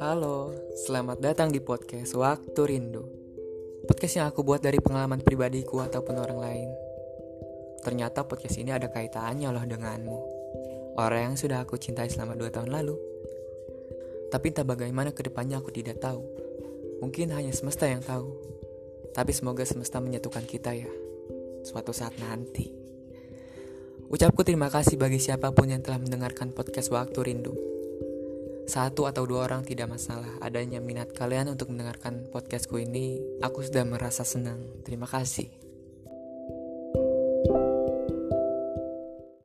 Halo, selamat datang di podcast Waktu Rindu. Podcast yang aku buat dari pengalaman pribadiku ataupun orang lain. Ternyata podcast ini ada kaitannya loh denganmu. Orang yang sudah aku cintai selama 2 tahun lalu. Tapi entah bagaimana ke depannya aku tidak tahu. Mungkin hanya semesta yang tahu. Tapi semoga semesta menyatukan kita ya. Suatu saat nanti. Ucapku terima kasih bagi siapa pun yang telah mendengarkan podcast Waktu Rindu. Satu atau dua orang tidak masalah. Adanya minat kalian untuk mendengarkan podcastku ini, aku sudah merasa senang. Terima kasih.